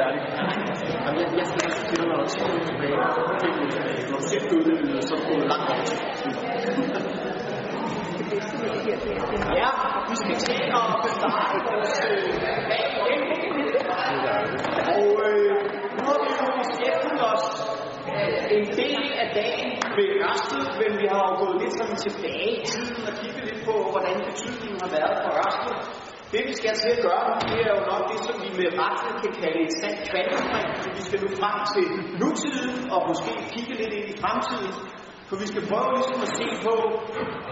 færdig. Jamen, jeg, jeg skal også til, når der er 10 minutter tilbage. Når du bliver uddannet, så får du langt op. Ja, vi skal til at starte vores øh, dag igen. Og øh, nu har vi jo beskæftiget os øh, en del af dagen ved Ørsted, men vi har jo gået lidt sådan tilbage i tiden og kigget lidt på, hvordan betydningen har været for Ørsted. Det vi skal til at gøre det er jo nok det, som vi med rette kan kalde et sandt kvantespring, så vi skal nu frem til nutiden og måske kigge lidt ind i fremtiden. For vi skal prøve ligesom at se på,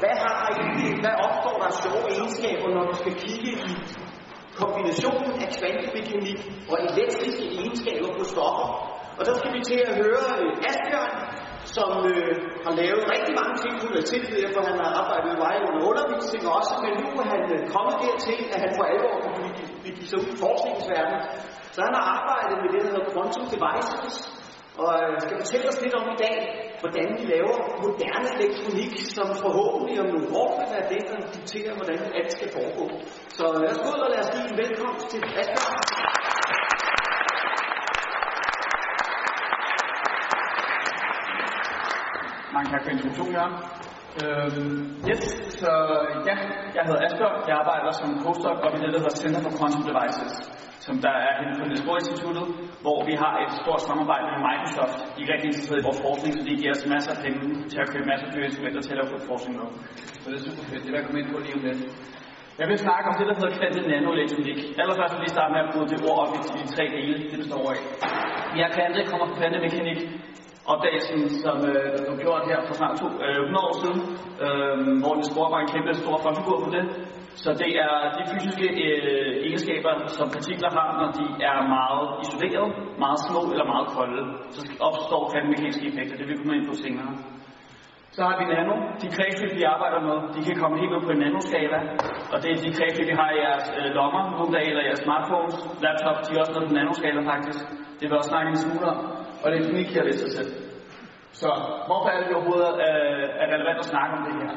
hvad har egentlig, hvad opstår der af sjove egenskaber, når vi skal kigge i kombinationen af kvantemekanik og elektriske egenskaber på stoffer. Og så skal vi til at høre øh, Asbjørn, som øh, har lavet rigtig mange ting på universitetet, derfor han har arbejdet i vejen under undervisning også, men nu er han øh, kommet dertil, at han for alvor kan begive sig ud i forskningsverdenen. Så han har arbejdet med det, der hedder quantum devices, og øh, skal fortælle os lidt om i dag, hvordan vi laver moderne elektronik, som forhåbentlig om nogle år vil være det, der dikterer, hvordan alt skal foregå. Så lad os gå ud og lad os give en velkomst til Asbjørn. Mange tak for introduktionen, Jørgen. Øhm, yes, så ja, jeg hedder Asbjørn. Jeg arbejder som postdoc op i det, der hedder Center for Quantum Devices, som der er henne på Niels Bohr Instituttet, hvor vi har et stort samarbejde med Microsoft. De er rigtig interesserede i vores forskning, så de giver os masser af penge til at købe masser af dyre instrumenter til at lave forskning med. Så det er super fedt. Det vil jeg komme ind på lige om lidt. Jeg vil snakke om det, der hedder kvantet nanoelektronik. Allerførst vil vi starte med at bruge det ord op i de tre dele, det består af. Vi har kommer fra kvantemekanik, opdagelsen, som øh, der blev gjort her for snart to, øh, 100 år siden, øh, hvor Niels Bohr var en kæmpe stor frontfigur på det. Så det er de fysiske øh, egenskaber, som partikler har, når de er meget isoleret, meget små eller meget kolde. Så opstår kvantemekaniske effekter, det vil vi komme ind på senere. Så har vi nano. De kredsløb, vi arbejder med, de kan komme helt ud på en nanoskala. Og det er de kredsløb, vi har i jeres øh, lommer nogle dage, eller jeres smartphones, laptops, de er også noget på nanoskala faktisk. Det vil også snakke en smule om. Og elektronik her ved sig selv. Så hvorfor er det overhovedet øh, er relevant at snakke om det her?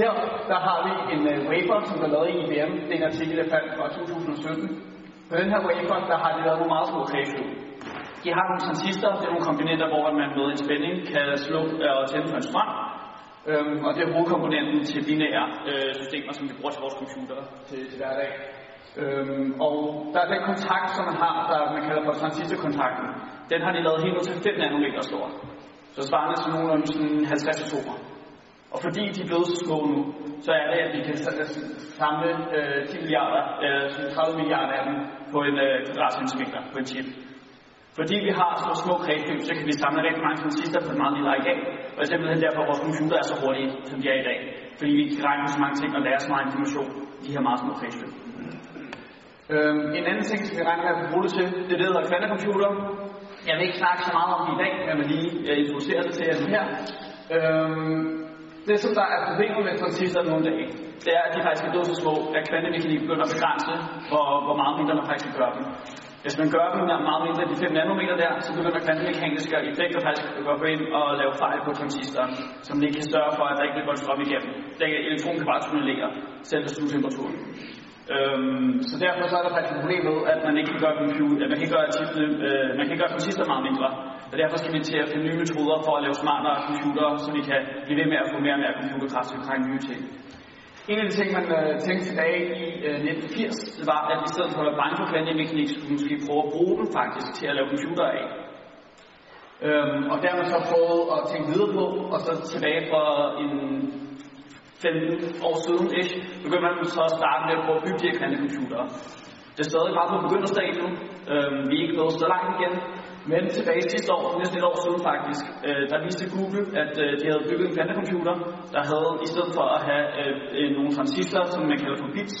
Her der har vi en øh, wafer, som er lavet i IBM. Det er en artikel, der faldt fra 2017. På den her wafer, der har de lavet nogle meget små kredsløb. De har nogle transistorer, det er nogle komponenter, hvor man med en spænding kan slukke øh, og tænde for en strøm. Øhm, og det er hovedkomponenten til binære øh, systemer, som vi bruger til vores computer til, til hverdag. Øhm, og der er den kontakt, som man har, der man kalder for transistorkontakten. Den har de lavet helt ned til 5 nanometer stor. Så svarende til nogenlunde sådan 50 atomer. Og fordi de er blevet så små nu, så er det, at vi kan altså, samle øh, 10 milliarder, øh, 30 milliarder af dem på en øh, kvadratcentimeter på en chip. Fordi vi har så små kredsløb, så kan vi samle rigtig mange transistorer på et meget lille areal. Og det er simpelthen derfor, at vores computer er så hurtige, som de er i dag. Fordi vi kan regne så mange ting og lære så meget information i de her meget små kredsløb. Øhm, en anden ting, som vi regner med at bruge det til, det er det, der hedder kvantecomputer. Jeg vil ikke snakke så meget om det i dag, men jeg vil lige jeg introducere det til jer nu her. Øhm, det, som der er problemet med transistorer nogle dage, det er, at de faktisk er blevet så små, at kvantemekanik begynder at begrænse, hvor, hvor meget mindre man faktisk kan gøre dem. Hvis man gør dem meget mindre end de 5 nanometer der, så begynder kvantemekaniske effekter faktisk at gå ind og lave fejl på transistoren, som ikke kan sørge for, at der ikke bliver strøm igennem. Det elektron kan bare tunnelere, selv ved stuetemperaturen. Øhm, så derfor så er der faktisk et problem med, at man ikke kan gøre, computer, man kan gøre, tipene, øh, man kan gøre transistor meget mindre. Og derfor skal vi til at finde nye metoder for at lave smartere computere, så vi kan blive ved med at få mere og mere computerkraft, så vi kan nye ting. En af de ting, man øh, tænkte tilbage i øh, 1980, var, at i stedet for at være bange for kvantemekanik, skulle vi måske prøve at bruge den faktisk til at lave computer af. Øhm, og der har man så prøvet at tænke videre på, og så tilbage for en 15 år siden, ikke, begyndte man så at starte med at prøve at bygge de her kvantecomputere. Det er stadig bare på begynderstadiet. Øhm, vi er ikke nået så langt igen. Men tilbage sidste år, næsten et år siden faktisk, øh, der viste Google, at øh, de havde bygget en kvantecomputer, der havde, i stedet for at have øh, øh nogle transistorer, som man kalder for bits,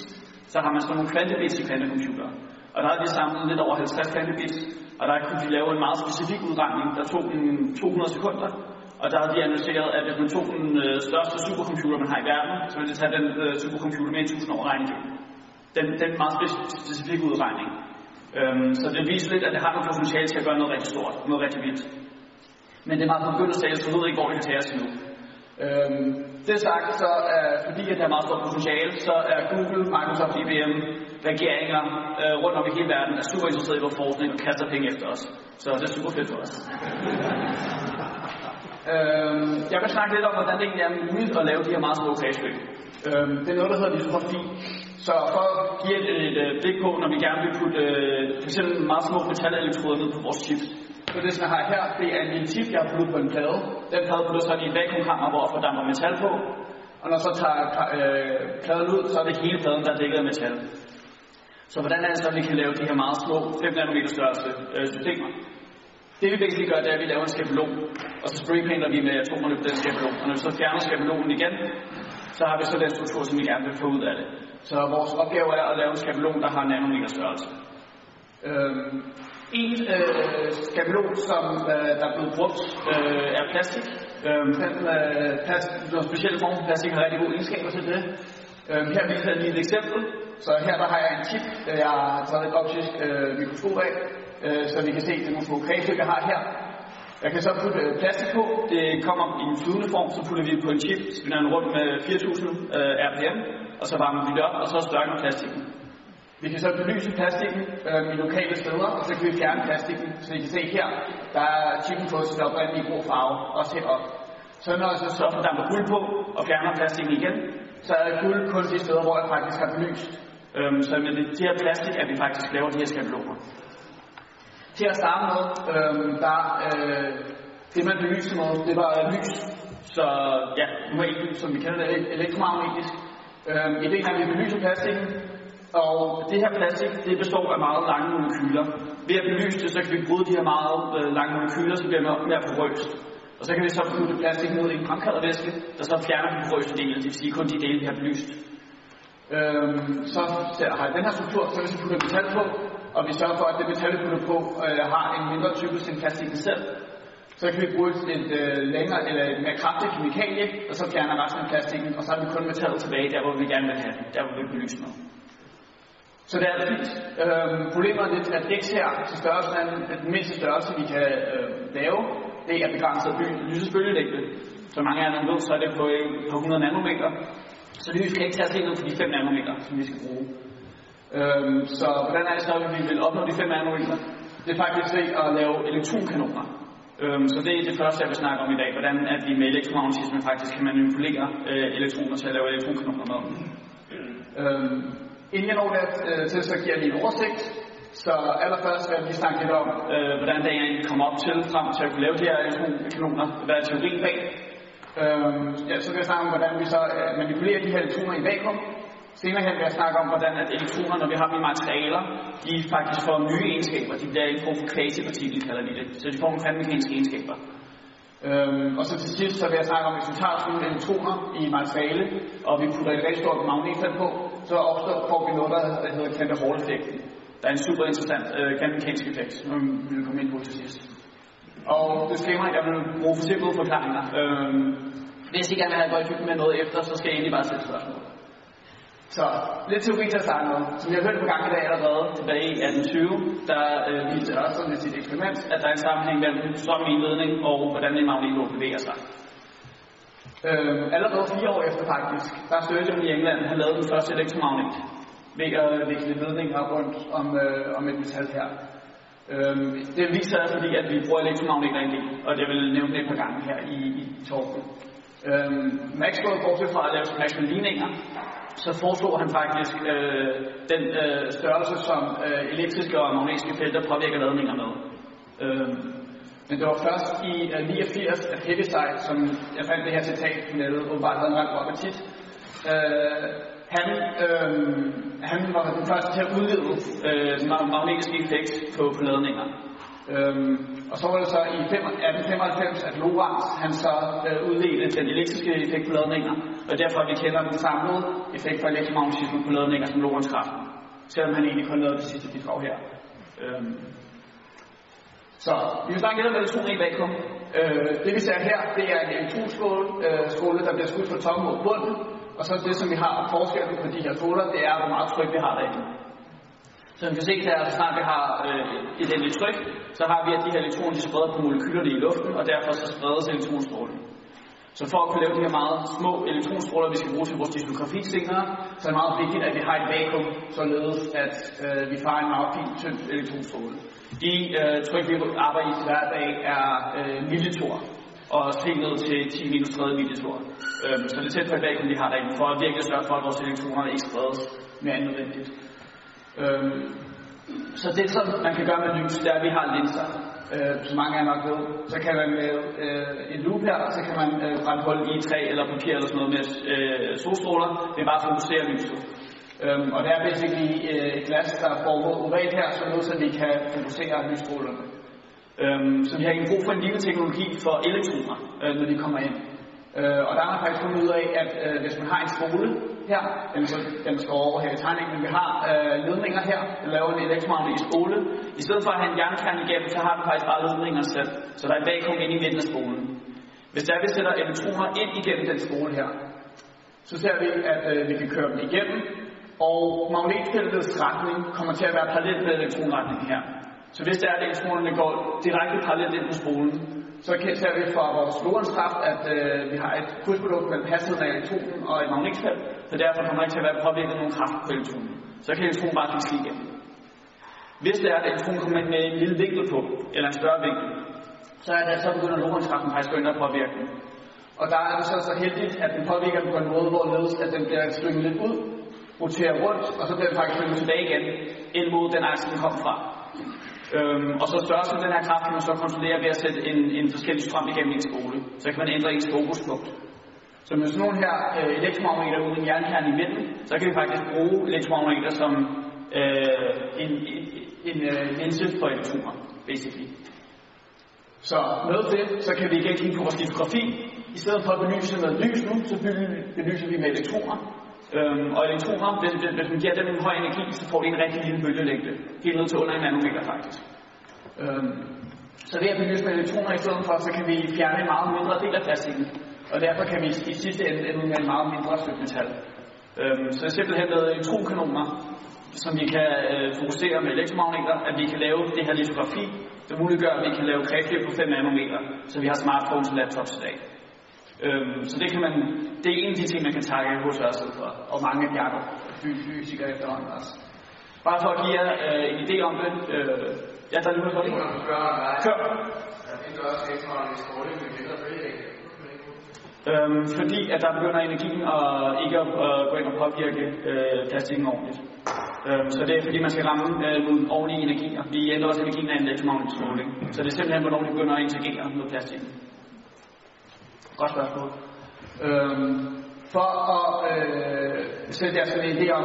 så har man sådan nogle kvantebits i kvantecomputere. Og der havde de samlet lidt over 50 kvantebits, og der kunne de lave en meget specifik udregning, der tog en 200 sekunder, og der har de analyseret, at hvis man tog den øh, største supercomputer, man har i verden, så ville det tage den øh, supercomputer med 1000 år regning Den, den meget specifik udregning. Øhm, så det viser lidt, at det har noget potentiale til at gøre noget rigtig stort, noget rigtig vildt. Men det er meget begyndt at sige, så jeg ved ikke, hvor det kan tage os nu. Øhm, det sagt, så er, fordi at det har meget stort potentiale, så er Google, Microsoft, IBM regeringer øh, rundt om i hele verden er super interesserede i vores forskning og kaster penge efter os. Så det er super fedt for os. Øhm, jeg vil snakke lidt om, hvordan det egentlig er muligt at lave de her meget små kredsløb. Øhm, det er noget, der hedder litografi. Så for at give et, et, et blik på, når vi gerne vil putte øh, f.eks. meget små metalelektroder ned på vores chips, så det, jeg har her, det er en chip, jeg har puttet på en plade. Den plade putter så i en vakuumkammer, hvor der får metal på. Og når så tager øh, pladen ud, så er det hele pladen, der er dækket af metal. Så hvordan er det så, at vi kan lave de her meget små 5 nanometer størrelse øh, systemer? Det vi basically gør, det er, at vi laver en skabelon, og så spraypainter vi med atomerne på den skabelon. Og når vi så fjerner skabelonen igen, så har vi så den struktur, som vi gerne vil få ud af det. Så vores opgave er at lave en skabelon, der har nanometer størrelse. Øhm, en øh, skabelon, som øh, der er blevet brugt, øh, er plastik. Øhm, den øh, plast, den specielle form for plastik har rigtig gode egenskaber til det. Øhm, her viser jeg lige et eksempel. Så her der har jeg en chip, øh, jeg har taget et optisk øh, mikroskop af, øh, så vi kan se det nogle små kredsløb, jeg har her. Jeg kan så putte øh, plastik på. Det kommer i en flydende form, så putter vi på en chip, spinner den rundt med 4.000 øh, rpm, og så varmer vi det op, og så størker plastikken. Vi kan så belyse plastikken øh, i lokale steder, og så kan vi fjerne plastikken. Så I kan se her, der er chippen på sit oprindelige grå farve, også herop. Så når jeg så stopper damper guld på og fjerner plastikken igen, så er guld kun de steder, hvor jeg faktisk har belyst. Øhm, så med det, det her plastik, at vi faktisk laver de her skabeloner. Til at starte med, øh, der, øh, det man belyste med, det var øh, lys. Så ja, nu er ikke som vi kender det, elektromagnetisk. Øh, ideen er, at vi belyser plastikken, og det her plastik, det består af meget lange molekyler. Ved at belyse det, så kan vi bryde de her meget øh, lange molekyler, så bliver det mere porøst. Og så kan vi så putte plastik mod i en fremkaldervæske, der så fjerner de porøse dele, det vil sige kun de dele, vi har belyst. Øhm, så har jeg den her struktur, så hvis vi putter metal på, og vi sørger for, at det metal, vi putter på, øh, har en mindre typisk end plastikken selv, så kan vi bruge et øh, længere eller et mere kraftigt kemikalie, og så fjerner resten af plastikken, og så har vi kun metallet tilbage, der hvor vi gerne vil have den, der hvor vi vil belyse noget. Så det er fint. Øhm, problemet er lidt, at X her til størrelsen af den, den mindste størrelse, vi kan øh, lave. Det er begrænset by, lysets bølgelængde. Som mange af jer ved, så er det på, øh, på 100 nanometer. Så lys kan ikke tage sig ned på de 5 nanometer, som vi skal bruge. Øhm, så hvordan er det så, at vi vil opnå de 5 nanometer? Det er faktisk ved at lave elektronkanoner. Øhm, så det er det første, jeg vil snakke om i dag. Hvordan at vi med elektromagnetisme faktisk kan manipulere øh, elektroner til at lave elektronkanoner med. Øhm, Inden jeg når der øh, til, så giver jeg lige en oversigt. Så allerførst vil jeg lige snakke lidt om, øh, hvordan det egentlig kommer op til, frem til at kunne lave de her elektronkanoner. Hvad er teorien bag? Øhm, ja, så vil jeg snakke om, hvordan vi så øh, manipulerer de her elektroner i vakuum. Senere hen vil jeg snakke om, hvordan at elektroner, når vi har dem i materialer, de faktisk får nye egenskaber. De bliver en form for quasi-partikel, kalder vi det. Så de får nogle kvantmekaniske egenskaber. Øhm, og så til sidst så vil jeg snakke om, hvis vi tager sådan nogle elektroner i materiale, og vi putter et rigtig stort magnetfelt på, så opstår, får vi noget, der, hedder Kante Hall-effekten. Der er en super interessant øh, kvantemekanisk effekt, som vi vil komme ind på til sidst. Og det skræmmer, at jeg vil bruge for simple forklaringer. Øhm, hvis I gerne vil have et godt med noget efter, så skal I egentlig bare sætte spørgsmål. Så lidt teori til at starte med. Som jeg har hørt på gang i dag allerede, tilbage i 1820, der øh, viste også med sit eksperiment, at der er en sammenhæng mellem strøm i en ledning og hvordan en magnetlåg bevæger sig. Øh, allerede fire år efter faktisk, der Sturgeon i England har lavet den første elektromagnet ved at vikle ledninger rundt om, øh, om et metal her. Øh, det viser sig, fordi at vi bruger elektromagneter i del, og det vil nævne det et par gange her i, i talken. Øh, Maxwell, bortset fra at lave Maxwell ligninger, så foreslog han faktisk øh, den øh, størrelse, som øh, elektriske og magnetiske felter påvirker ladninger med. Øh, men det var først i øh, 89, at Heaviside, som jeg fandt det her citat på nettet, åbenbart havde en ret god appetit, øh, han, øh, han var den første til at udvide øh, den magnetiske effekt på, på ladninger. Øhm, og så var det så i 1895, at Lorentz han så øh, udledte den elektriske effekt på ladninger, og derfor vi kender den samlede effekt for elektromagnetisme på ladninger som Lorentz-kraften, selvom han egentlig kun lavede det sidste bidrag her. Øhm. Så vi vil snakke lidt om elektroner i vakuum. Øh, det vi ser her, det er en elektronskåle, øh, skåle, der bliver skudt fra toppen mod bunden, og så det, som vi har forskellen på de her skåler, det er, hvor meget tryk vi har derinde. Som man kan se her, så snart vi har øh, et endeligt tryk, så har vi, at de her elektroner de spreder på molekylerne i luften, og derfor så spredes elektronstrålen. Så for at kunne lave de her meget små elektronstråler, vi skal bruge til vores diskografi senere, så er det meget vigtigt, at vi har et vakuum, således at øh, vi får en meget fin, tynd elektronstråle. De øh, tryk, vi arbejder i hver dag, er øh, millitor, og helt ned til 10 minus 30 millitor. Øh, så det er tæt på et vakuum, vi har derinde, for at virkelig sørge for, at vores elektroner ikke spredes mere end nødvendigt. Øhm, så det, som man kan gøre med lys, det er, at vi har linser. Øh, som mange af jer nok ved, så kan man med øh, en loop her, så kan man øh, brænde hul i træ eller papir eller sådan noget med øh, solstråler. Det er bare at fokusere lyset. Øhm, og det er basically øh, et glas, der er formet ovalt her, så noget, så vi kan fokusere lysstrålerne. Øhm, så vi har ikke brug for en lille teknologi for elektroner, øh, når de kommer ind. Øh, og der har man faktisk fundet ud af, at øh, hvis man har en stråle her, den, så, den står over her i tegningen, men vi har øh, ledninger her, der laver en elektromagnetisk spole. I stedet for at have en jernkern igennem, så har vi faktisk bare ledninger selv, så der er et vakuum inde i midten af spolen. Hvis der vi sætter elektroner ind igennem den spole her, så ser vi, at øh, vi kan køre dem igennem, og magnetfeltets retning kommer til at være parallelt med elektronretningen her. Så hvis det er, at elektronerne går direkte parallelt ind på spolen, så ser vi fra vores Lorentz kraft, at øh, vi har et krydsprodukt mellem hastigheden af elektronen og et magnetfelt, så derfor kommer der ikke til at være påvirket nogen kraft på elektronen. Så kan elektronen bare fiske igen. Hvis det er, at elektronen kommer ind med en lille vinkel på, eller en større vinkel, så, er det, så begynder Lorentz faktisk at ændre ind og påvirke den. Og der er det så, så heldigt, at den påvirker den på en måde, hvor ledes, at den bliver slynget lidt ud, roterer rundt, og så bliver den faktisk slynget tilbage igen, ind mod den akse, den kom fra. Øhm, og så størrelsen af den her kraft kan man så kontrollere ved at sætte en, en forskellig strøm igennem en skole. Så kan man ændre ens fokuspunkt. Så med sådan nogle her øh, elektromagneter uden en jernkerne i midten, så kan vi faktisk bruge elektromagneter som øh, en, en, en øh, linse for elektroner, basically. Så med det, så kan vi igen kigge på vores litografi. I stedet for at belyse med lys nu, så belyser vi med elektroner. Øhm, og elektroner, hvis, hvis man giver dem en høj energi, så får de en rigtig lille bølgelængde. Helt ned til under en nanometer faktisk. Øhm, så ved at belyse med elektroner i stedet for, så kan vi fjerne en meget mindre del af plastikken. Og derfor kan vi i sidste ende ende med en meget mindre stykke metal. Øhm, så det er simpelthen med elektronkanoner, som vi kan øh, fokusere med elektromagneter, at vi kan lave det her litografi, der muliggør, at vi kan lave kredsløb på 5 nanometer, så vi har smartphones og laptops i dag. Øhm, så det kan man, det er en af de ting, man kan takke hos os for, og mange af de andre fysikere efterhånden også. Bare for at give jer øh, en idé om det. Øh, ja, der er lige noget Kør. Jeg fik også elektronisk stråling med mindre bølgelængde. Øhm, fordi at der begynder energien at ikke at at gå ind og påvirke øh, plastikken ordentligt. Øhm, så det er fordi, man skal ramme øh, nogle ordentlige energier. Vi ændrer også energien af en elektromagnetisk stråling. Så det er simpelthen, hvornår det begynder at interagere med plastikken. Godt spørgsmål. Øhm, for at øh, sætte jer sådan en idé om,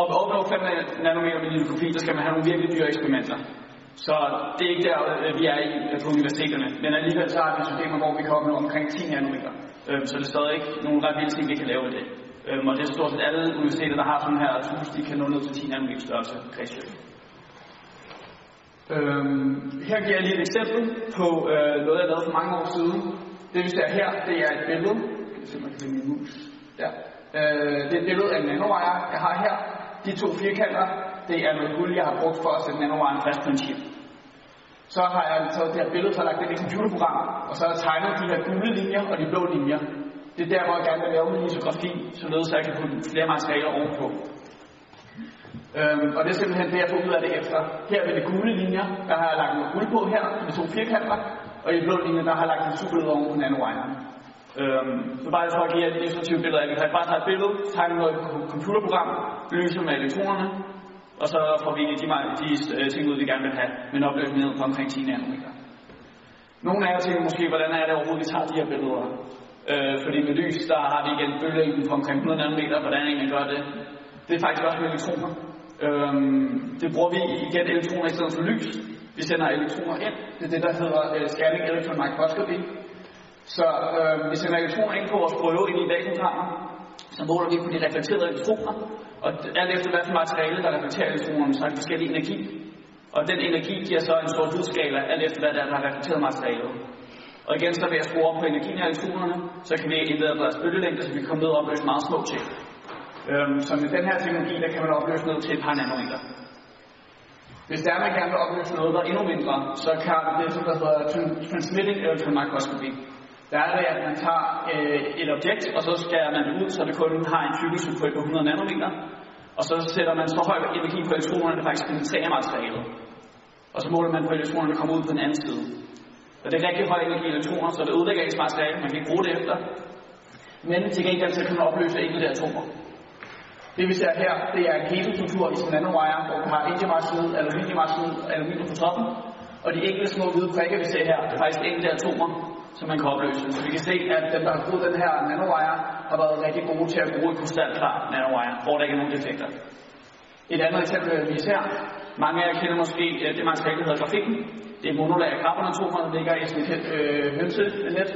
at opnå 5 nanometer med litografi, der skal man have nogle virkelig dyre eksperimenter. Så det er ikke der, øh, vi er i øh, på universiteterne. Men alligevel så har vi systemer, hvor vi kan opnå omkring 10 nanometer. Øhm, så det er stadig ikke nogle ret vilde ting, vi kan lave i det. Øhm, og det er stort set alle universiteter, der har sådan her hus, de kan nå ned til 10 nanometer størrelse kredsløb. Øhm, her giver jeg lige et eksempel på øh, noget, jeg lavede for mange år siden. Det vi ser her, det er et billede. Jeg kan se, man kan finde min mus. Ja. Øh, det er et billede af en nanowire, jeg har her. De to firkanter, det er noget guld, jeg har brugt for at sætte nanowiren fast på en chip. Så har jeg taget det her billede, så har jeg lagt det i et computerprogram, og så har jeg tegnet de her gule linjer og de blå linjer. Det er der, hvor jeg gerne vil lave min litografi, således at jeg kan putte flere materialer ovenpå. Øhm, og det er simpelthen det, jeg får ud af det efter. Her ved de gule linjer, der har jeg lagt noget guld på her, med to firkanter, og i de blå linjer, der har jeg lagt en superlød oven på nanowiren. Øhm, så bare for at give jer et illustrativt billede af, vi kan bare tage et billede, tegne noget computerprogram, lyser med elektronerne, og så får vi de, de, de ting ud, vi gerne vil have, med en ned på omkring 10 nanometer. Nogle af jer tænker måske, hvordan er det overhovedet, vi tager de her billeder? Øh, fordi med lys, der har vi igen bølgelængden på omkring 100 nanometer, hvordan egentlig gør det? Det er faktisk også med elektroner. Øh, det bruger vi igen elektroner i stedet for lys. Vi sender elektroner ind. Det er det, der hedder øh, scanning electron microscopy. Så øh, vi sender elektroner ind på vores prøve ind i vakuumkammer. Så måler vi på de reflekterede elektroner. Og alt efter hvad for materiale, der reflekterer elektronerne, så har de forskellige energi. Og den energi giver så en stor lydskala, alt efter hvad der, der har reflekteret materialet. Og igen, så ved at skrue op på energien af elektronerne, så kan vi indlede deres bølgelængde, så vi kan komme ned og opløse meget små ting. Øhm, så med den her teknologi, der kan man opløse ned til et par nanometer. Hvis der man gerne vil opløse noget, der er endnu mindre, så kan det, som der hedder transmitting electron microscopy der er det, at man tager øh, et objekt, og så skærer man det ud, så det kun har en tykkelse på et par 100 nanometer. Og så sætter man så høj energi på elektronerne, at det faktisk penetrerer materialet. Og så måler man på elektronerne, der kommer ud på den anden side. Og det er rigtig høj energi elektroner, så det ødelægger ikke materiale, man kan ikke bruge det efter. Men til gengæld så kan man opløse enkelte atomer. Det vi ser her, det er en ketostruktur i sin nanowire, hvor vi har indiumarsenid, aluminiumarsenid, aluminium på toppen. Og de enkelte små hvide prikker, vi ser her, det er faktisk enkelte atomer, som man kan opløse. Så vi kan se, at dem, der har brugt den her nanowire, har været rigtig gode til at bruge et krystalklar nanowire, hvor der ikke er nogen defekter. Et andet eksempel øh, vi ser, mange af jer kender måske øh, det materiale, der hedder grafikken. Det er monolære carbonatomer, der ligger i sådan et øh, hønsenet.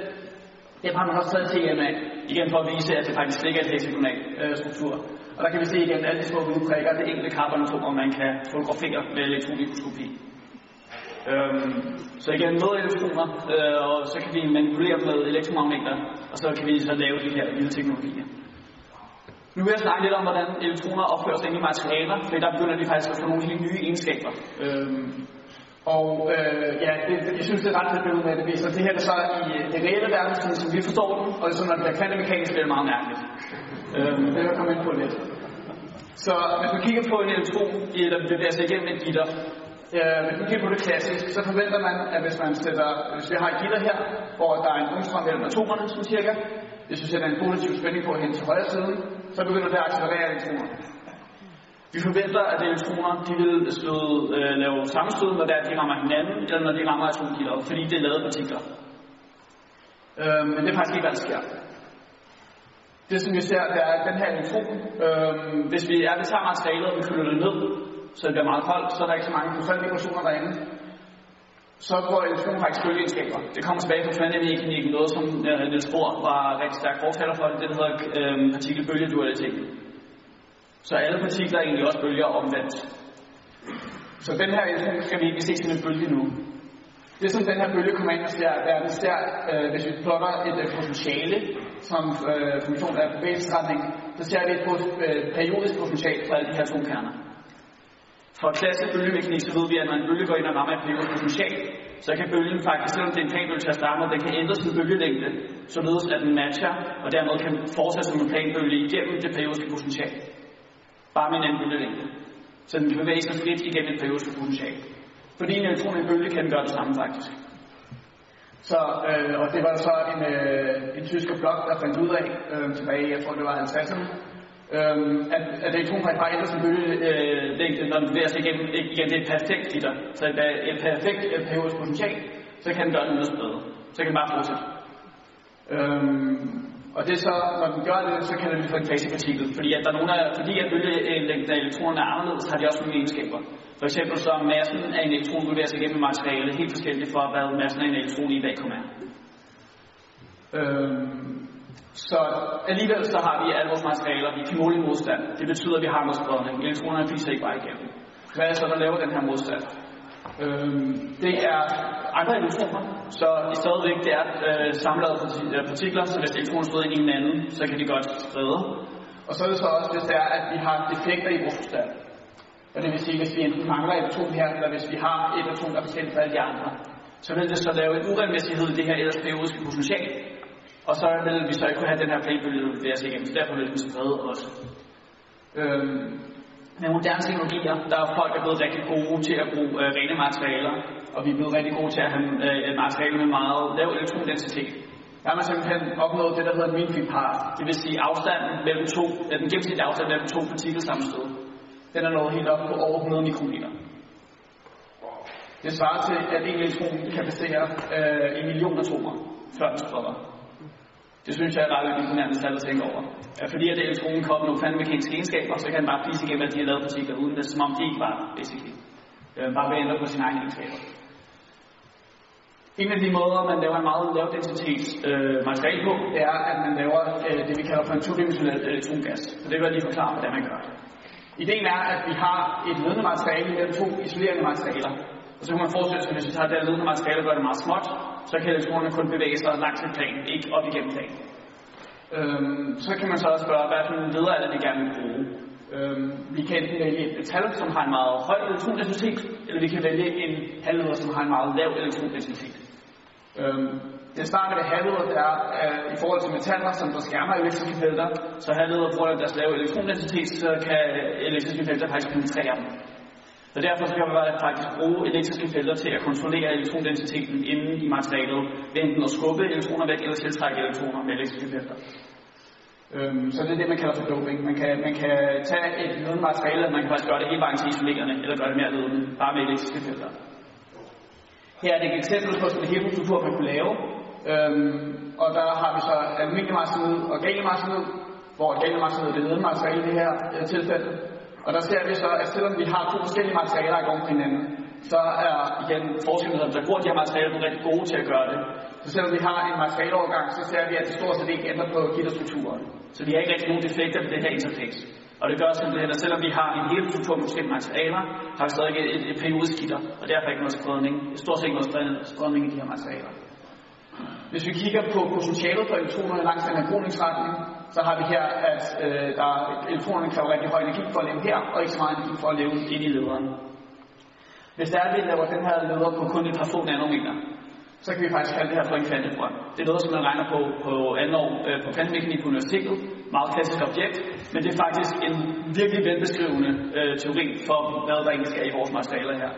Det har man også taget til EMA, igen for at vise, at det faktisk ikke er et hexagonal øh, struktur. Og der kan vi se igen alle de små hvide prikker, det enkelte carbonatomer, man kan fotografere med elektronmikroskopi. Øhm, så igen med elektroner, øh, og så kan vi manipulere med elektromagneter, og så kan vi så lave de her vilde teknologier. Nu vil jeg snakke lidt om, hvordan elektroner opfører sig i materialer, for der begynder de faktisk at få nogle helt nye egenskaber. Øhm, og øh, ja, det, jeg synes, det er ret fedt billede med det. Så det her er så i øh, det reelle verden, sådan, som vi forstår den, og så når det bliver kvantemekanisk, bliver det meget mærkeligt. Øhm, det vil jeg komme ind på lidt. Så hvis man kigger på en elektron, der bevæger sig igennem et gitter, øh, hvis man kigger på det klassisk, så forventer man, at hvis man sætter, hvis vi har et gitter her, hvor der er en rumstrøm mellem atomerne, som cirka, hvis vi sætter en positiv spænding på hen til højre side, så begynder det at accelerere elektroner. Vi forventer, at elektroner de vil slå, øh, lave sammenstød, når der, de rammer hinanden, eller når de rammer atomgitteret, fordi det er lavet partikler. Øh, men det er faktisk ikke, hvad der sker. Det som vi ser, det er, at den her elektron, øh, hvis vi er det samme materiale, og vi køler det ned, så det bliver meget koldt, så er der ikke så mange procentvibrationer derinde, så går elektronen faktisk bølgeegenskaber. Det kommer tilbage fra kvantemekanikken, noget som øh, Niels Bohr var rigtig stærk fortaler for, det, det hedder øh, partikelbølgedualiteten. Så alle partikler er egentlig også bølger omvendt. Så den her elektron skal vi ikke se som en bølge nu. Det som den her bølge kommer ind og ser, er, at den ser, øh, hvis vi plotter et øh, potentiale som øh, funktion af bevægelsesretning, så ser vi et øh, periodisk potentiale for alle de her atomkerner. For klassisk bølgemekanik, så ved vi, at når en bølge går ind og rammer et periodisk potential, så kan bølgen faktisk, selvom det er en planbølge til at starte med, den kan ændre sin bølgelængde, således at den matcher, og dermed kan fortsætte som en planbølge igennem det periodiske potential. Bare med en anden bølgelængde. Så den kan bevæge sig frit igennem et periodisk potential. Fordi en elektron i en bølge kan den gøre det samme faktisk. Så, øh, og det var så en, øh, en tysk blok, der fandt ud af øh, tilbage, jeg tror det var 50'erne, Øhm, at, at elektronen faktisk bare ændrer sin bølgelængde, øh, når den bevæger sig igennem, igennem det er et perfekt gitter. Så det er et perfekt et periodisk potential, så kan den gøre noget bedre. Så kan den bare fortsætte. Øhm, og det er så, når den gør det, så kan det blive en fasepartikel. Fordi at der er nogle af, fordi at bølgelængden af elektronerne er anderledes, har de også nogle egenskaber. For eksempel så massen af en elektron bevæger sig igennem materialet helt forskelligt fra, hvad massen af en elektron i dag kommer er. Øhm, så alligevel så har vi alle vores materialer, vi kan måle modstand. Det betyder, at vi har noget spredning. Elektronerne fiser ikke bare igennem. Hvad er det så, der laver den her modstand? Øhm, det er andre elektroner, så i stadigvæk det er øh, samlede øh, partikler, så hvis elektroner støder ind i hinanden, så kan de godt sprede. Og så er det så også, hvis det er, at vi har defekter i vores forstand. Og det vil sige, hvis vi enten mangler et atom her, eller hvis vi har et atom, der er forskelligt fra alle de andre, så vil det så lave en uregelmæssighed i det her ellers periodiske potentiale. Og så vil vi så ikke kunne have den her planbølge, ved bevæger sig igennem, så derfor vil den sprede os. Øhm, med moderne teknologier, der er folk, der er blevet rigtig gode til at bruge øh, rene materialer, og vi er blevet rigtig gode til at have øh, materialer med meget lav elektrodensitet. Der har man simpelthen opnået det, der hedder en minfilpar. Det vil sige afstanden mellem to, øh, den gennemsnitlige afstand mellem to partikelsammenstød. Den er nået helt op på over 100 mikrometer. Det svarer til, at en elektron kan passere øh, en million atomer, før den spreder. Det synes jeg er ret imponerende tal at tænke over. At fordi at elektronen kommer nogle kvantemekaniske egenskaber, så kan den bare fise igennem, at de har lavet partikler, uden det, som om de ikke var, basically. Øh, bare ved at ændre på sine egne egenskaber. En af de måder, man laver en meget lav densitets øh, materiale på, det er, at man laver øh, det, vi kalder for en todimensionel elektrongas. Øh, så det vil jeg lige forklare, hvordan man gør det. Ideen er, at vi har et ledende materiale mellem to isolerende materialer. Og så kan man forestille sig, at hvis vi tager det ledende materiale og gør det meget småt, så kan elektronerne kun bevæge sig langs til planen, ikke op igennem planen. Øhm, så kan man så også spørge, hvad for en leder er det, vi gerne vil bruge. Øhm, vi kan enten vælge et metal, som har en meget høj elektrondensitet, eller vi kan vælge en halvleder, som har en meget lav elektrondensitet. Øhm, det starter med halvleder, er at i forhold til metaller, som der skærmer elektriske felter. Så halvleder på grund af deres lave elektrondensitet, så kan elektriske felter faktisk penetrere dem. Så derfor skal man faktisk bruge elektriske felter til at kontrollere elektrodensiteten inde i materialet, ved enten at skubbe elektroner væk eller tiltrække elektroner med elektriske felter. Øhm, så det er det, man kalder for doping. Man kan, man kan tage et ledende materiale, og man kan faktisk gøre det hele vejen til isolerende, eller gøre det mere ledende, bare med elektriske felter. Her er det et eksempel på sådan en heterostruktur, man kunne lave. Øhm, og der har vi så aluminiumarsenid og galliumarsenid, hvor galliumarsenid er det ledende materiale i det her øh, tilfælde. Og der ser vi så, at selvom vi har to forskellige materialer, i går på hinanden, så er igen forskerne, der bruger de her materialer, rigtig gode til at gøre det. Så selvom vi har en materialeovergang, så ser vi, at det stort set ikke ændrer på gitterstrukturen. Så vi har ikke rigtig nogen defekter ved det her interface. Og det gør simpelthen, at selvom vi har en hel struktur med forskellige materialer, har vi stadig et, et, et periodisk gitter, og derfor ikke noget spredning. Stort set ikke noget spredning i de her materialer. Hvis vi kigger på potentialet for elektronerne langs den her så har vi her, at øh, der, elektronerne kræver rigtig høj energi for at leve her, og ikke så meget energi for at leve ind i lederen. Hvis der er, at vi laver den her leder på kun et par få nanometer, så kan vi faktisk kalde det her for en kvantebrønd. Det er noget, som man regner på på andet år øh, på kvantemekanik på universitetet. Meget klassisk objekt, men det er faktisk en virkelig velbeskrivende øh, teori for, hvad der egentlig sker i vores materialer her.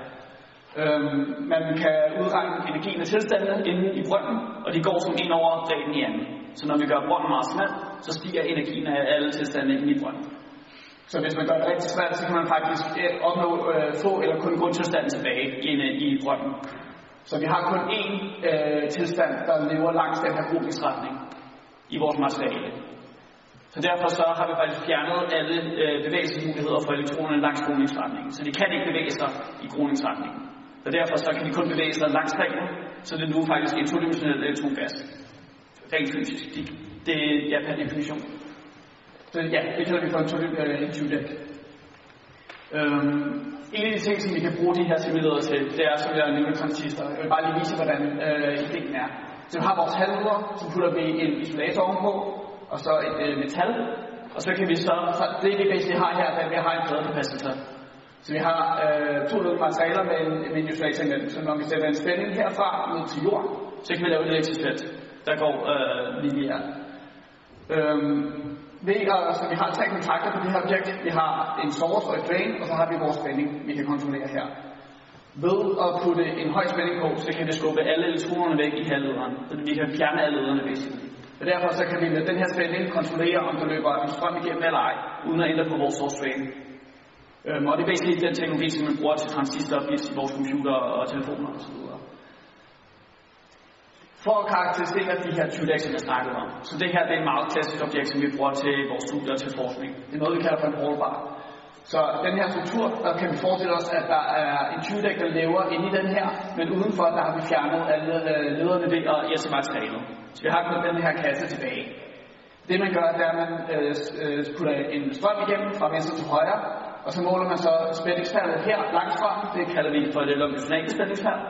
Øhm, man kan udregne energien af tilstandene inde i brønden, og de går som en over bredden i anden. Så når vi gør brønden meget smal, så stiger energien af alle tilstande ind i brønden. Så hvis man gør det rigtig svært, så kan man faktisk eh, opnå øh, få eller kun grundtilstanden tilbage inde i brønden. Så vi har kun én øh, tilstand, der lever langs den her groningsretning i vores materiale. Så derfor så har vi faktisk fjernet alle øh, bevægelsesmuligheder for elektronerne langs groningsretningen. Så de kan ikke bevæge sig i groningsretningen. Så derfor så kan de kun bevæge sig langs ringen, så det er nu faktisk en todimensionel elektrongas. Rent fysisk. Det, det er per definition. Så ja, det kalder vi for en todimensionel Øhm, en af de ting, som vi kan bruge de her simulerede til, det er, som jeg nævnte, transistor. Jeg vil bare lige vise, hvordan øh, ideen er. Så vi har vores halvleder, så putter vi en isolator ovenpå, og så et øh, metal, og så kan vi så, så det vi basically har her, er, at vi har en pladekapacitor. Så vi har øh, to løbende materialer med en, med en isolator imellem. Så når vi sætter en spænding herfra ud til jord, så kan vi lave et elektrisk felt, der går øh, lige her. Øhm, ved at, så vi har tre kontakter på det her objekt. Vi har en source og et drain, og så har vi vores spænding, vi kan kontrollere her. Ved at putte en høj spænding på, så kan vi skubbe alle elektronerne væk i halvlederen. Så vi kan fjerne alle lederne basically. Og derfor så kan vi med den her spænding kontrollere, om der løber en strøm igennem eller ej, uden at ændre på vores source drain. Øhm, og det er basically den teknologi, som man bruger til transistorer, i vores computer og telefoner osv. For at karakterisere de her 20 dage, som jeg snakkede om. Så det her det er et meget klassisk objekt, som vi bruger til vores studier og til forskning. Det er noget, vi kalder for en rollbar. Så den her struktur, der kan vi forestille os, at der er en 20 dæk, der lever inde i den her, men udenfor, der har vi fjernet alle øh, lederne ved og ISM-materialet. Så vi har kun den her kasse tilbage. Det man gør, det er, at man øh, øh, putter en strøm igennem fra venstre til højre, og så måler man så spændingsfaldet her langt frem, det kalder vi for det longitudinale spændingsfald,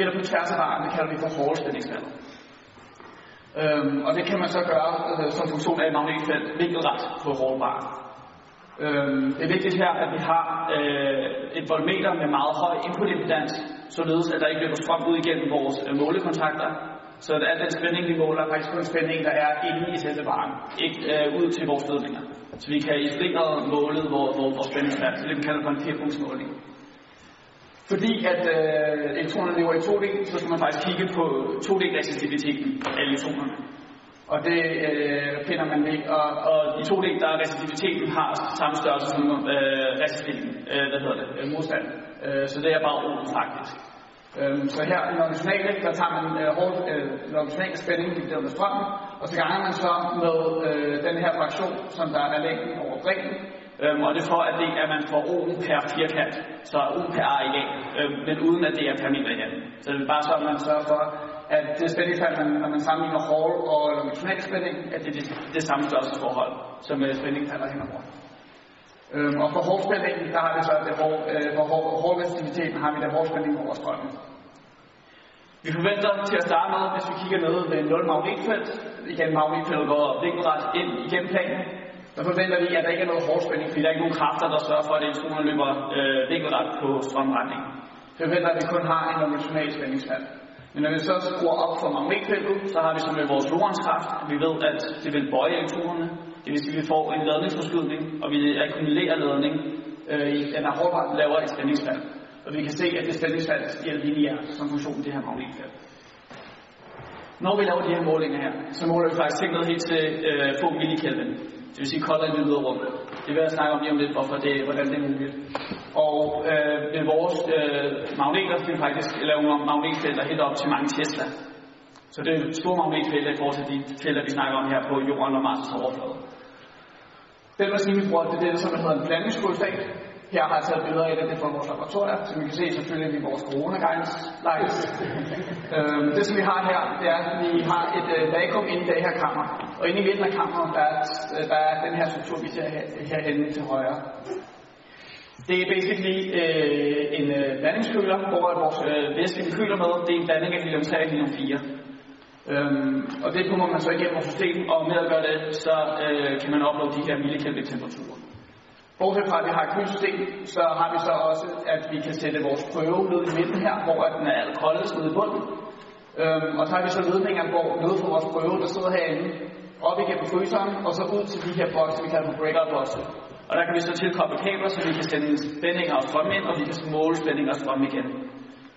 eller på tværs af vejen, det kalder vi for hårdspændingsfaldet. Øhm, og det kan man så gøre øh, som funktion af et magnetfelt vinkelret på hårdbar. Øhm, det er vigtigt her, at vi har øh, et voltmeter med meget høj inputimpedans, således at der ikke løber strøm ud igennem vores øh, målekontakter. Så at al den spænding, vi måler, er faktisk kun spænding, der er inde i selve varen, ikke øh, ud til vores ledninger. Så vi kan isolere målet vores, vores spændingsfald, så det vi kalder for en firepunktsmåling. Fordi at øh, elektronerne lever i 2D, så skal man faktisk kigge på 2D-resistiviteten af elektronerne. Og det øh, finder man ved, og, og i 2D, der er resistiviteten har samme størrelse som øh, resistiviteten, øh, hvad hedder det, øh, modstand. Øh, så det er bare O faktisk. Øh, så her i longitudinale, der tager man øh, hårdt øh, longitudinal spænding divideret med strømmen, og så ganger man så med øh, den her fraktion, som der er længden over bredden, Øhm, og det er for, at, det, at man får ohm per firkant, så ohm per areal, øhm, men uden at det er per meter igen. Så det er bare så, at man sørger for, at det spændingsfald, man, når man sammenligner Hall og longitudinal spænding, at det er det, det samme størrelsesforhold, som øh, uh, spændingfalder henover. Øhm, og for hårdspændingen, der har vi så det hår, øh, for hårdresistiviteten har vi der hårdspænding over strømmen. Vi forventer til at starte med, hvis vi kigger ned ved 0 magnetfelt, igen magnetfeltet går vinkelret ind igennem planen, der forventer vi, at der ikke er noget hårdspænding, fordi der er ikke nogen kræfter, der sørger for, at elektronerne løber øh, vinkelret på strømretningen. Det forventer, at vi kun har en longitudinal spændingsfald. Men når vi så skruer op for magnetfeltet, så har vi så med vores Lorentz-kraft, vi ved, at det vil bøje elektronerne. Det vil sige, at vi får en ladningsforskydning, og vi akkumulerer ladning øh, i den er hårdvarmt lavere et spændingsfald. Og vi kan se, at det spændingsfald stiger lineært som funktion af det her magnetfelt. Når vi laver de her målinger her, så måler vi faktisk ting ned helt til øh, få millikelvin. Det vil sige koldt og det ydre rum. Det vil jeg snakke om lige om lidt, hvorfor det, hvordan det er muligt. Og øh, med vores øh, magneter kan vi faktisk lave magnetfelter helt op til mange Tesla. Så det er store magnetfelter i forhold til de felter, vi snakker om her på jorden og Mars' overflade. Den maskine, vi bruger, det er det, som hedder en blandingskodestat. Her har jeg taget billeder af det, det er fra vores laboratorier, som vi kan se selvfølgelig i vores corona guidelines. øhm, det, som vi har her, det er, at vi har et øh, vakuum inde i det her kammer. Og inde i midten af kammeret, der er, øh, der er den her struktur, vi ser her, herhenne til højre. Det er basically øh, en øh, blandingskøler, hvor vores øh, væske, vi køler med, det er en blanding af helium 3 og helium 4. Øhm, og det pumper man så igennem vores system, og med at gøre det, så øh, kan man opnå de her millikelvin temperaturer. Bortset fra, at vi har et kølesystem, så har vi så også, at vi kan sætte vores prøve ned i midten her, hvor den er koldest nede i bunden. Øhm, og så har vi så ledninger, hvor noget fra vores prøve, der sidder herinde, op igennem fryseren, og så ud til de her bokse, vi kalder for breakout bokse. Og der kan vi så tilkoble kabler, så vi kan sende spændinger og strøm ind, og vi kan måle spændinger og strøm igen.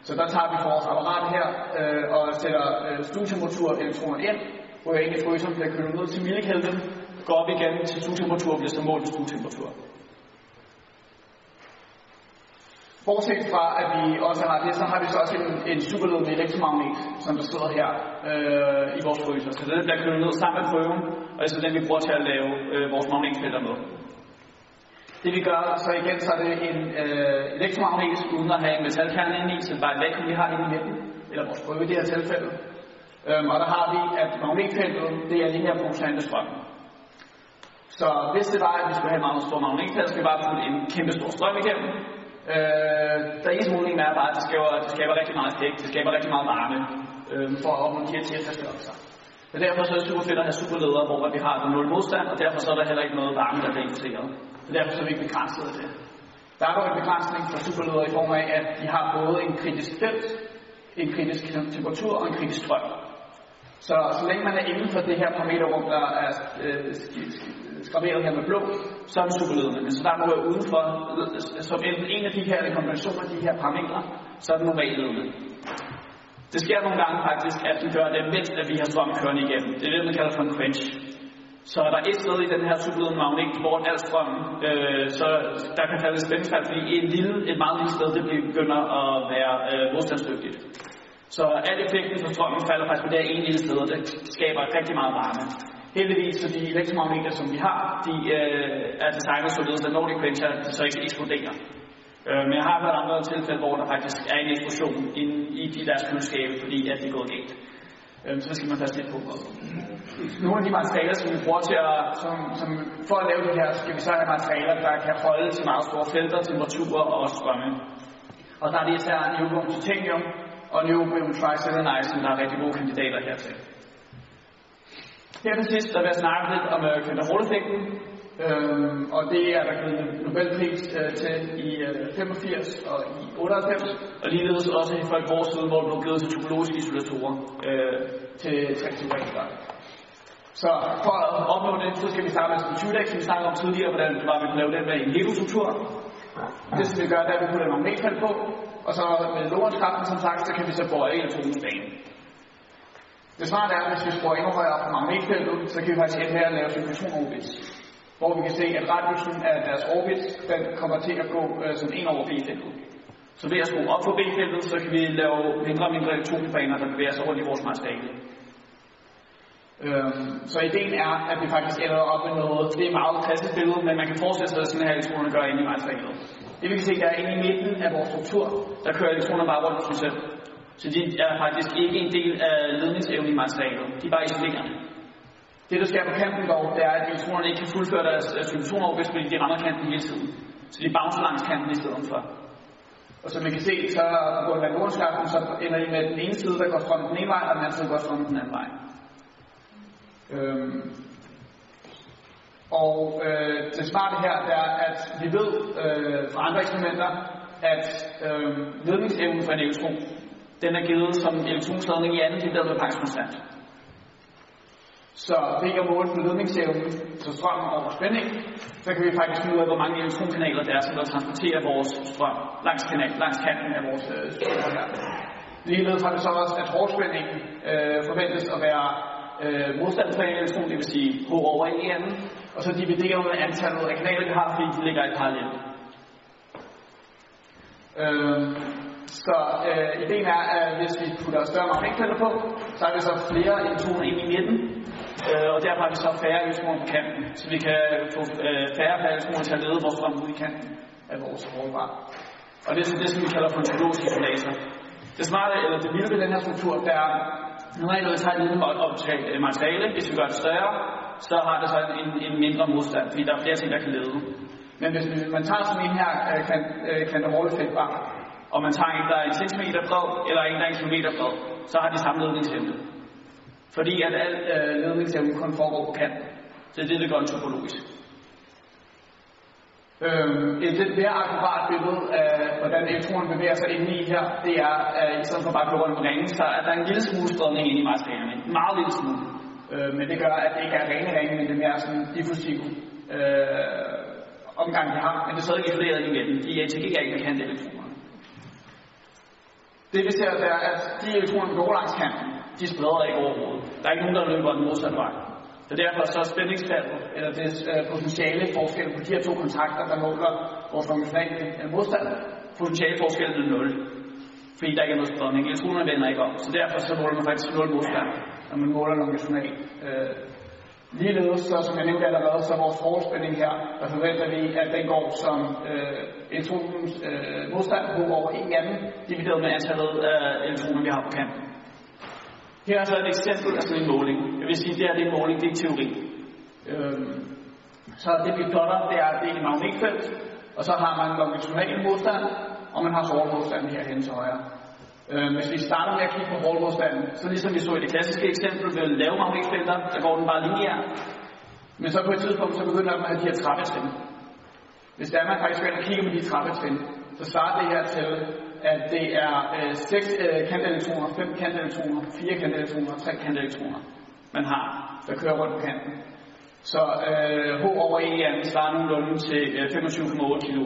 Så der tager vi for vores apparat her øh, og sætter øh, stuetemperatur elektroner ind, hvor jeg ind i fryseren bliver kølet ned til millikelvin, går op igen til stuetemperatur og bliver så målt stuetemperatur. Bortset fra, at vi også har det, så har vi så også en, en superledende elektromagnet, som der sidder her øh, i vores fryser. Så det bliver kølet ned sammen med prøven, og det er så den, vi bruger til at lave øh, vores magnetfelter med. Det vi gør, så igen, så er det en øh, elektromagnet, uden at have en metalkerne inde i, så det bare et vakuum, vi har inde i midten, eller vores prøve i det her tilfælde. Øhm, og der har vi, at magnetfeltet, det er lige her producerende strøm. Så hvis det var, at vi skulle have meget stor magnetfelt, så skal vi bare putte en kæmpe stor strøm igennem, Øh, der eneste mulighed er bare, at det skaber, det skaber rigtig meget stik, det skaber rigtig meget varme øh, for at opnå de her teststørrelser. Men derfor så er det super fedt at have superledere, hvor vi har nul modstand, og derfor så er der heller ikke noget varme, der bliver importeret. Så derfor så er vi ikke begrænset af det. Der er dog en begrænsning for superledere i form af, at de har både en kritisk felt, en kritisk temperatur og en kritisk strøm. Så så længe man er inden for det her parameterrum, der er øh, skraveret her med blå, så er det superledende. Men så der må være udenfor, som enten en af de her kombinationer de her parametre, så er det normalledende. Det sker nogle gange faktisk, at den gør det, mens at vi har strøm kørende igennem. Det er det, man kalder for en quench. Så er der et sted i den her superledende magnet, hvor al strøm, øh, så der kan falde spændingsfald, fordi et, lille, et meget lille sted, det begynder at være øh, modstandsdygtigt. Så al effekten fra strømmen falder faktisk på det her ene lille sted, og det skaber rigtig meget varme. Heldigvis, så de elektromagneter, som vi har, de øh, er designet således, at når de quencher, de så ikke eksploderer. Øh, men jeg har været andre tilfælde, hvor der faktisk er en eksplosion inde i de deres køleskabe, fordi at det er gået galt. Øh, så skal man passe lidt på. Nogle af de materialer, som vi bruger til at, som, som, for at lave det her, skal vi så have materialer, der kan holde til meget store felter, temperaturer og strømme. Og der er det især neobium titanium og neobium triselenite, der er rigtig gode kandidater hertil. Her til sidst, der vil jeg snakke lidt om øh, uh, Kvinter-effekten, øhm, og det er der givet Nobelpris uh, til i øh, uh, 85 og i 98, og ligeledes også i folk vores siden, hvor det blev givet til topologiske isolatorer uh, til 3. Så for at opnå det, så skal vi starte med en computer, som vi snakkede om tidligere, hvordan var, vi kunne lave den med en legostruktur. Det skal vi gøre, der vi putter en magnetfelt på, og så med Lorentz-kraften, som sagt, så kan vi så bøje elektronens bane. Det smarte er, at hvis vi skruer endnu højere op på magnetfeltet, så kan vi faktisk ende med at lave cyklotronorbit, hvor vi kan se, at radiusen af deres orbit, den kommer til at gå øh, som en over B-feltet. Så ved at skrue op på B-feltet, så kan vi lave mindre og mindre elektronbaner, der bevæger sig rundt i vores materiale. Øhm, så ideen er, at vi faktisk ender op med noget, det er meget klassisk billede, men man kan forestille sig, at sådan her elektroner gør inde i materialet. Det vi kan se, der er inde i midten af vores struktur, der kører elektroner bare rundt om sig selv. Så de er faktisk ikke en del af ledningsevnen i materialet. De er bare isolerende. Det, der sker på kanten dog, det er, at elektronerne ikke kan fuldføre deres cyklotronorbis, fordi de rammer kanten hele tiden. Så de bouncer langs kanten i stedet for. Og som man kan se, så på grund af jordskaften, så ender I med den ene side, der går strømmen den ene vej, og den anden side går strømmen den anden vej. Øhm. Og øh, det smarte her det er, at vi ved øh, fra andre eksperimenter, at øh, ledningsevnen for en elektron den er givet som elektronslagning i anden del, med hedder konstant. Så ved at måle den ledningsevne, så strøm og spænding, så kan vi faktisk finde ud af, hvor mange elektronkanaler der er, som der transporterer vores strøm langs, kanal, langs kanten af vores øh, strøm her. Ligeledes har vi så også, at hårdspændingen øh, forventes at være øh, modstand for en elektron, det vil sige H over i anden, og så dividerer med antallet af kanaler, vi har, fordi de ligger i parallel. Øh, så øh, ideen er, at hvis vi putter større magnetfelter på, så har vi så flere elektroner ind i midten, øh, og derfor har vi så færre elektroner på kanten, så vi kan få øh, færre færre elektroner til at lede vores strøm ud i kanten af vores rumvar. Og det er det, som vi kalder for en psykologisk isolator. Det smarte, eller det vilde ved den her struktur, der er, normalt når vi tager et lille øh, materiale, hvis vi gør det større, så har det så en, en mindre modstand, fordi der er flere ting, der kan lede. Men hvis man tager sådan en her øh, kvantemorlefæltbar, øh, og man tager en, der er en centimeter bred, eller en, der er en kilometer bred, så har de samme ledningsevne. Fordi at al øh, ledningsevne kun foregår på kanten. Så det er det, der gør en topologisk. Øhm, et lidt mere akkurat billede af, hvordan elektronen bevæger sig inde i her, det er, at i stedet for bare at gå rundt med så er der en lille smule spredning inde i materialerne. En meget lille smule. Øh, men det gør, at det ikke er rene ringe, men det er mere sådan diffusiv øh, omgang, vi har. Men det er stadig isoleret i midten. De øh, interagerer ikke kan elektroner. Det vi ser, det er, at de elektroner, der går langs kanten, de spreder ikke overhovedet. Der er ikke nogen, der løber den modsatte vej. Så derfor så er spændingsfaldet, eller det øh, potentiale forskel på de her to kontakter, der måler vores funktionale øh, modstand, potentiale forskellen er 0. Fordi der ikke er noget spredning. Elektronerne vender ikke om. Så derfor så måler man faktisk 0 modstand, når man måler longitudinal. Øh, ligeledes, så, som jeg nævnte allerede, så vores forspænding her, der forventer vi, at den går som øh, elektronens øh, modstand på over en anden, divideret med antallet af øh, elektroner, vi har på kanten. Her er så et eksempel af sådan en måling. Jeg vil sige, det her det er en måling, det er teori. Øhm, så det vi plotter, det er, det er et magnetfelt, og så har man longitudinal modstand, og man har hårdmodstand herhen til højre. Øhm, hvis vi starter med at kigge på hårdmodstanden, så ligesom vi så i det klassiske eksempel med lave magnetfelter, så går den bare lineær. Men så på et tidspunkt, så begynder man at have de her trappetrin. Hvis der man faktisk går og kigger på de trappetrin, så starter det her til at det er øh, 6 øh, kantelektroner, 5 kantelektroner, 4 kantelektroner 3 kantelektroner, man har, der kører rundt på kanten. Så øh, H over E er svarer nogenlunde til øh, 25,8 kilo.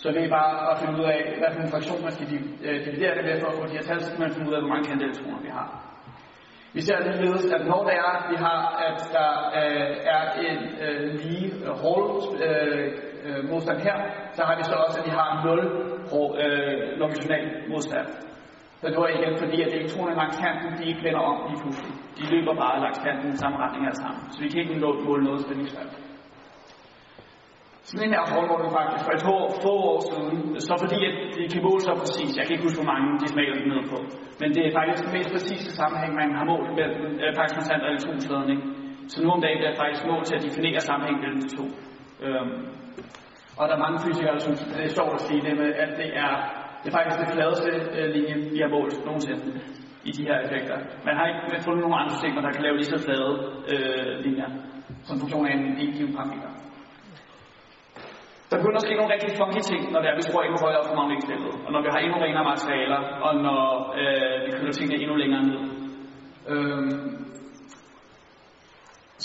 Så det er bare at finde ud af, hvad for en fraktion man skal øh, dividere det med for at få de her tal, så skal man finde ud af, hvor mange kantelektroner vi har. Vi ser ligeledes, at når det er, vi har, at der øh, er en øh, lige Hall øh, øh, modstand her, så har vi så også, at vi har 0 øh, longitudinal modstand. Så det var igen fordi, at elektronerne langs kanten, de ikke vender om lige pludselig. De løber bare langs kanten i samme retning alle sammen. Så vi kan ikke måle noget spændingsfald. Sådan en her formål faktisk for et år, få år siden, så fordi at det kan måle så præcis, jeg kan ikke huske, hvor mange de smager ned på, men det er faktisk den mest præcise sammenhæng, man har målt mellem øh, faktisk konstant og elektronslagning. Så nu om dagen bliver faktisk mål til at definere sammenhængen mellem de to. Øhm, og der er mange fysikere, der synes, det er sjovt at sige det med, at det er, det er faktisk det fladeste øh, linje, vi har målt nogensinde i de her effekter. Man har ikke fundet nogen andre systemer, der kan lave lige så flade øh, linjer, som funktion af en given parameter. Der begynder at ske nogle rigtig funky ting, når det er, vi skruer endnu højere op på magnetfeltet, og når vi har endnu renere materialer, og når øh, vi køler tingene endnu længere ned. Øhm,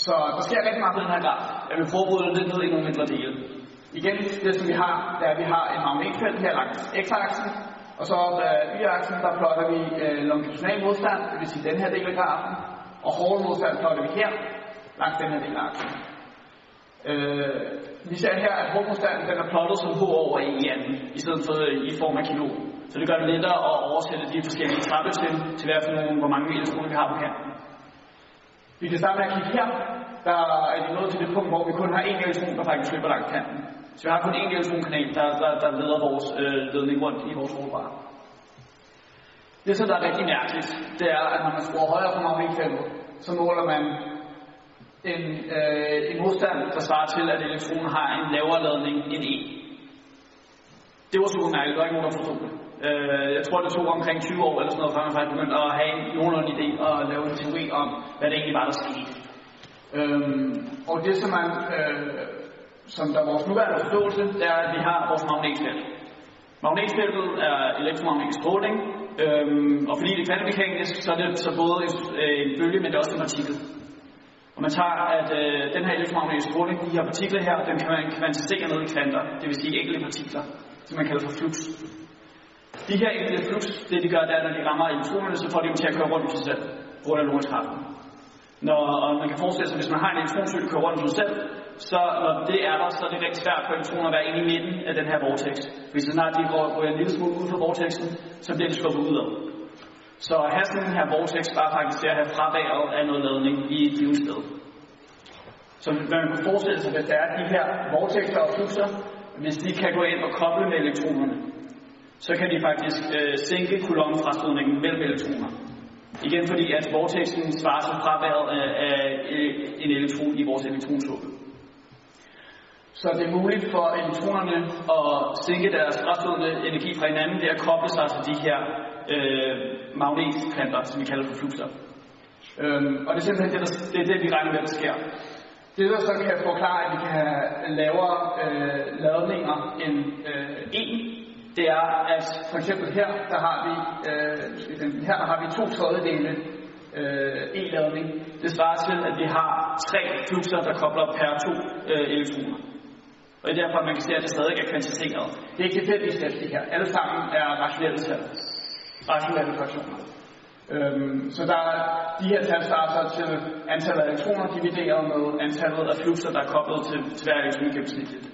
så der sker rigtig meget på den her graf. Jeg vil prøve at bryde det lidt ned i nogle mindre dele. Igen, det som vi har, det er, at vi har en magnetfelt her langs x-aksen, og så op ad y-aksen, der plotter vi øh, longitudinal modstand, det vil sige den her del af grafen, og hård modstand plotter vi her, langs den her del af aksen. Øh, vi ser her, at hårdmodstanden den er plottet som H over E i anden, i stedet for øh, i form af kilo. Så det gør det lettere at oversætte de forskellige trappetrin til hvad for nogle, hvor mange meter skole vi har på kanten. Vi kan starte med at kigge her. Der er vi nået til det punkt, hvor vi kun har én elektron, der faktisk løber langs kanten. Så vi har kun én elektronkanal, der, der, der leder vores øh, ledning rundt i vores råvarer. Det, som der er rigtig mærkeligt, det er, at når man skruer højere på magnetfeltet, så måler man en, øh, en modstand, der svarer til, at elektronen har en lavere ladning end E. Det var super mærkeligt, der var ikke nogen, der forstod det. Øh, jeg tror, det tog omkring 20 år eller sådan noget, før man faktisk begyndte at have en nogenlunde idé og lave en teori om, hvad det egentlig var, der skete. Øhm, og det, som, man, øh, som der er vores nuværende forståelse, det er, at vi har vores magnetfelt. Magnetfeltet er elektromagnetisk stråling, Øhm, og fordi det er kvantemekanisk, så er det så både en, øh, en bølge, men det er også en partikel. Og man tager, at øh, den her elektromagnetiske stråling, de her partikler her, den kan man kvantificere ned i kvanter, det vil sige enkelte partikler, som man kalder for flux. De her enkelte flux, det de gør, det er, når de rammer elektronerne, så får de dem til at køre rundt i sig selv, rundt grund af lorenzkraften. Når, og man kan forestille sig, at hvis man har en elektroncykel, der kører rundt i sig selv, så når det er der, så er det rigtig svært for elektroner at være inde i midten af den her vortex. Hvis så snart de går, går en lille smule ud fra vortexen, så bliver de skubbet ud af. Så at have sådan her vortex bare faktisk til at have fraværet af noget ladning i et givet sted. Så man kan forestille sig, at der er de her vortexer og fluxer, hvis de kan gå ind og koble med elektronerne, så kan de faktisk øh, sænke kolonnefrastødningen mellem elektroner. Igen fordi, at vortexen svarer til fraværet af, af, af en elektron i vores elektronsuppe. Så det er muligt for elektronerne at sænke deres frastødende energi fra hinanden ved at koble sig til de her øh, magnetplanter, som vi kalder for fluxer. Øhm, og det er simpelthen det, der, det, er det, vi regner med, der sker. Det, der så kan forklare, at vi kan have lavere øh, ladninger end øh, 1, det er, at for eksempel her, der har vi, øh, her der har vi to tredjedele øh, e-ladning. Det svarer til, at vi har tre fluxer, der kobler per to øh, elektroner. Og det er derfor, at man kan se, at det stadig er kvantiseret. Det er ikke tilfældigt at det her. Alle sammen er rationelle tal. Rationelle fraktioner. Øhm, så der er, de her tal svarer så til antallet af elektroner divideret med antallet af fluxer, der er koblet til, til hver elektron gennemsnitligt.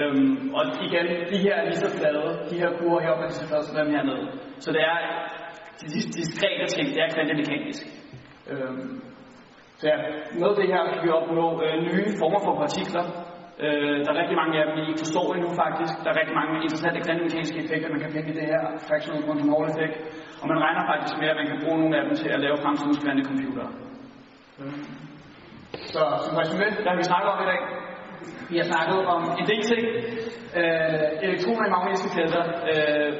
Øhm, og igen, de her er lige så flade. De her kurver heroppe er lige så flade som dem hernede. Så det er de, de diskrete ting, det er kvantemekanisk. Øhm, så ja, med det her kan vi opnå øh, nye former for partikler, Øh, der er rigtig mange af dem, vi ikke forstår endnu faktisk. Der er rigtig mange interessante kvantemekaniske effekter, man kan finde i det her fractional quantum Hall effekt. Og man regner faktisk med, at man kan bruge nogle af dem til at lave fremtidens kvantecomputere. Så som resume, hvad vi snakket om i dag? Vi har snakket om en del ting. Øh, elektroner i magnetiske felter. Øh,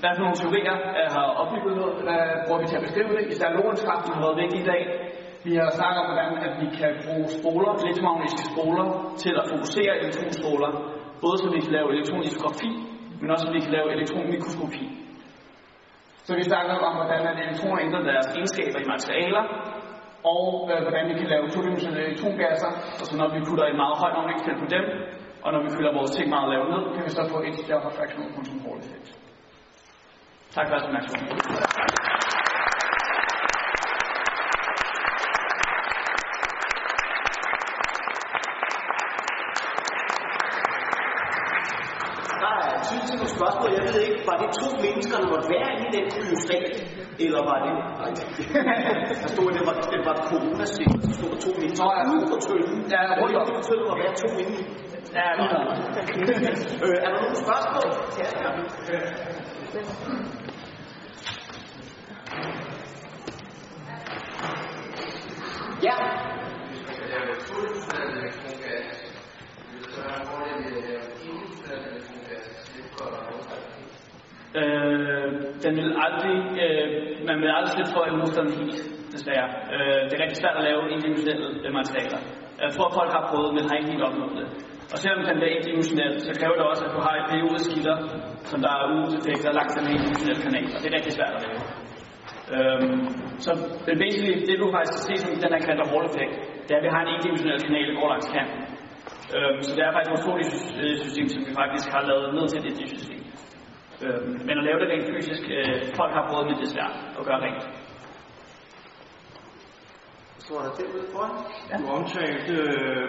hvad for nogle teorier har opbygget? Hvad bruger vi til at beskrive det? Især Lorentz-kraften har været vigtig i dag. Vi har snakket om, hvordan at vi kan bruge spoler, elektromagnetiske spoler, til at fokusere elektronstråler, både så vi kan lave elektronikografi, men også så vi kan lave elektronmikroskopi. Så vi snakker om, hvordan at elektroner ændrer deres egenskaber i materialer, og øh, hvordan vi kan lave todimensionelle elektrongasser, og så når vi putter en meget højt magnetfelt på dem, og når vi fylder vores ting meget lavt ned, kan vi så få et større fractional quantum Hall effekt. Tak for jeres opmærksomhed. tid til nogle spørgsmål. Jeg ved ikke, var det to mennesker, der måtte være i den kryostat? Eller var det... Nej, der stod, at det var, det var coronasikker, så stod der to mennesker Nå, ja. ude på tøllen. Ja, Rundt om på tøllen var være to inde i. Ja, lige øh, er der nogle spørgsmål? Ja, ja. Ja, Hvis man kan lave todimensionel elektrongas, vil det så være en fordel i at lave indimensionel elektrongas, slippe for Øh, den vil aldrig, øh, man vil aldrig slippe for en modstand helt, desværre. Øh, det er rigtig svært at lave individuelle øh, materialer. Jeg tror, folk har prøvet, men har ikke helt opnået det. Og selvom den bliver indimensionel, så kræver det også, at du har et periodisk skitter, som der er udeffekter langs den indimensionelle kanal, og det er rigtig svært at lave. Øhm, så det, basically, det du faktisk kan se som den her kvanter Hall effekt, det er, at vi har en indimensionel kanal, i går langs kanten. Øhm, så det er faktisk et utroligt system, som vi faktisk har lavet ned til det system. Øhm, men at lave det rent fysisk, øh, folk har prøvet, men det er svært at gøre rent. står der derude foran? Du omtalte, øh,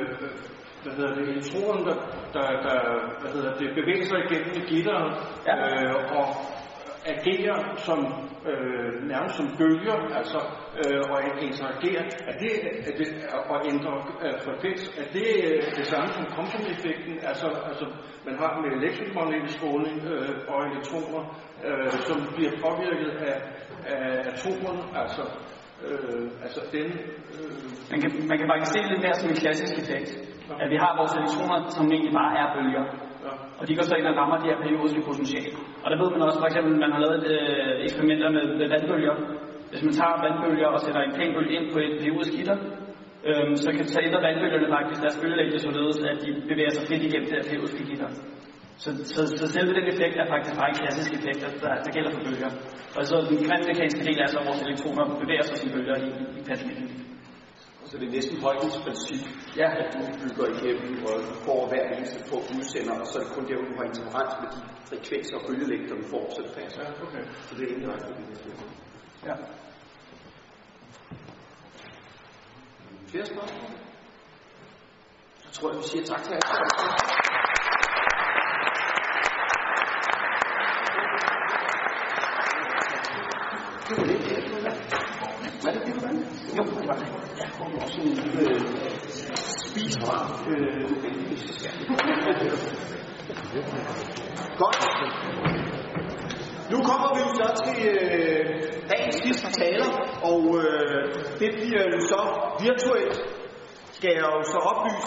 hvad hedder det, elektronen, der, der, der hvad hedder det, bevæger sig igennem gitteret Ja. øh, og agerer som øh, nærmest som bølger, altså øh, og interagerer. Er det, er det og ændrer øh, frekvens? Er det øh, det samme som Compton-effekten? Altså, altså man har med elektromagnetisk stråling øh, og elektroner, øh, som bliver påvirket af, af atomerne, altså Øh, altså den... Øh, Man kan, man kan faktisk se det lidt mere som en klassisk effekt. At vi har vores elektroner, som egentlig bare er bølger ja. Og de går så ind og rammer de her periodiske potentiale. Og der ved man også, for eksempel, man har lavet øh, eksperimenter med, med vandbølger. Hvis man tager vandbølger og sætter en kanbølge ind på et periodisk gitter, øhm, så kan så ændre vandbølgerne faktisk deres bølgelængde således, at de bevæger sig frit igennem det her periodiske gitter. Så, så, så selve den effekt er faktisk bare en klassisk effekt, der, der gælder for bølger. Og så den kvantmekaniske del er så, at vores elektroner bevæger sig som bølger i, i kvantmekanikken. Så det er næsten højdens princip, Ja. at du bygger igennem, og får hver eneste punkt udsender, og så er det kun der, hvor du har interferens med de frekvenser og bølgelængder, du får, så det passer. Ja, okay. Så det er egentlig ret det. Ja. Flere spørgsmål? Så tror jeg, vi siger tak til jer. Det var det, det var det. Var det det, du vandt? Jo, det var det. Jeg får også en øh, spisbar Godt. Nu kommer vi så til øh, dagens sidste taler, og øh, det bliver jo så virtuelt, skal jeg jo så oplyse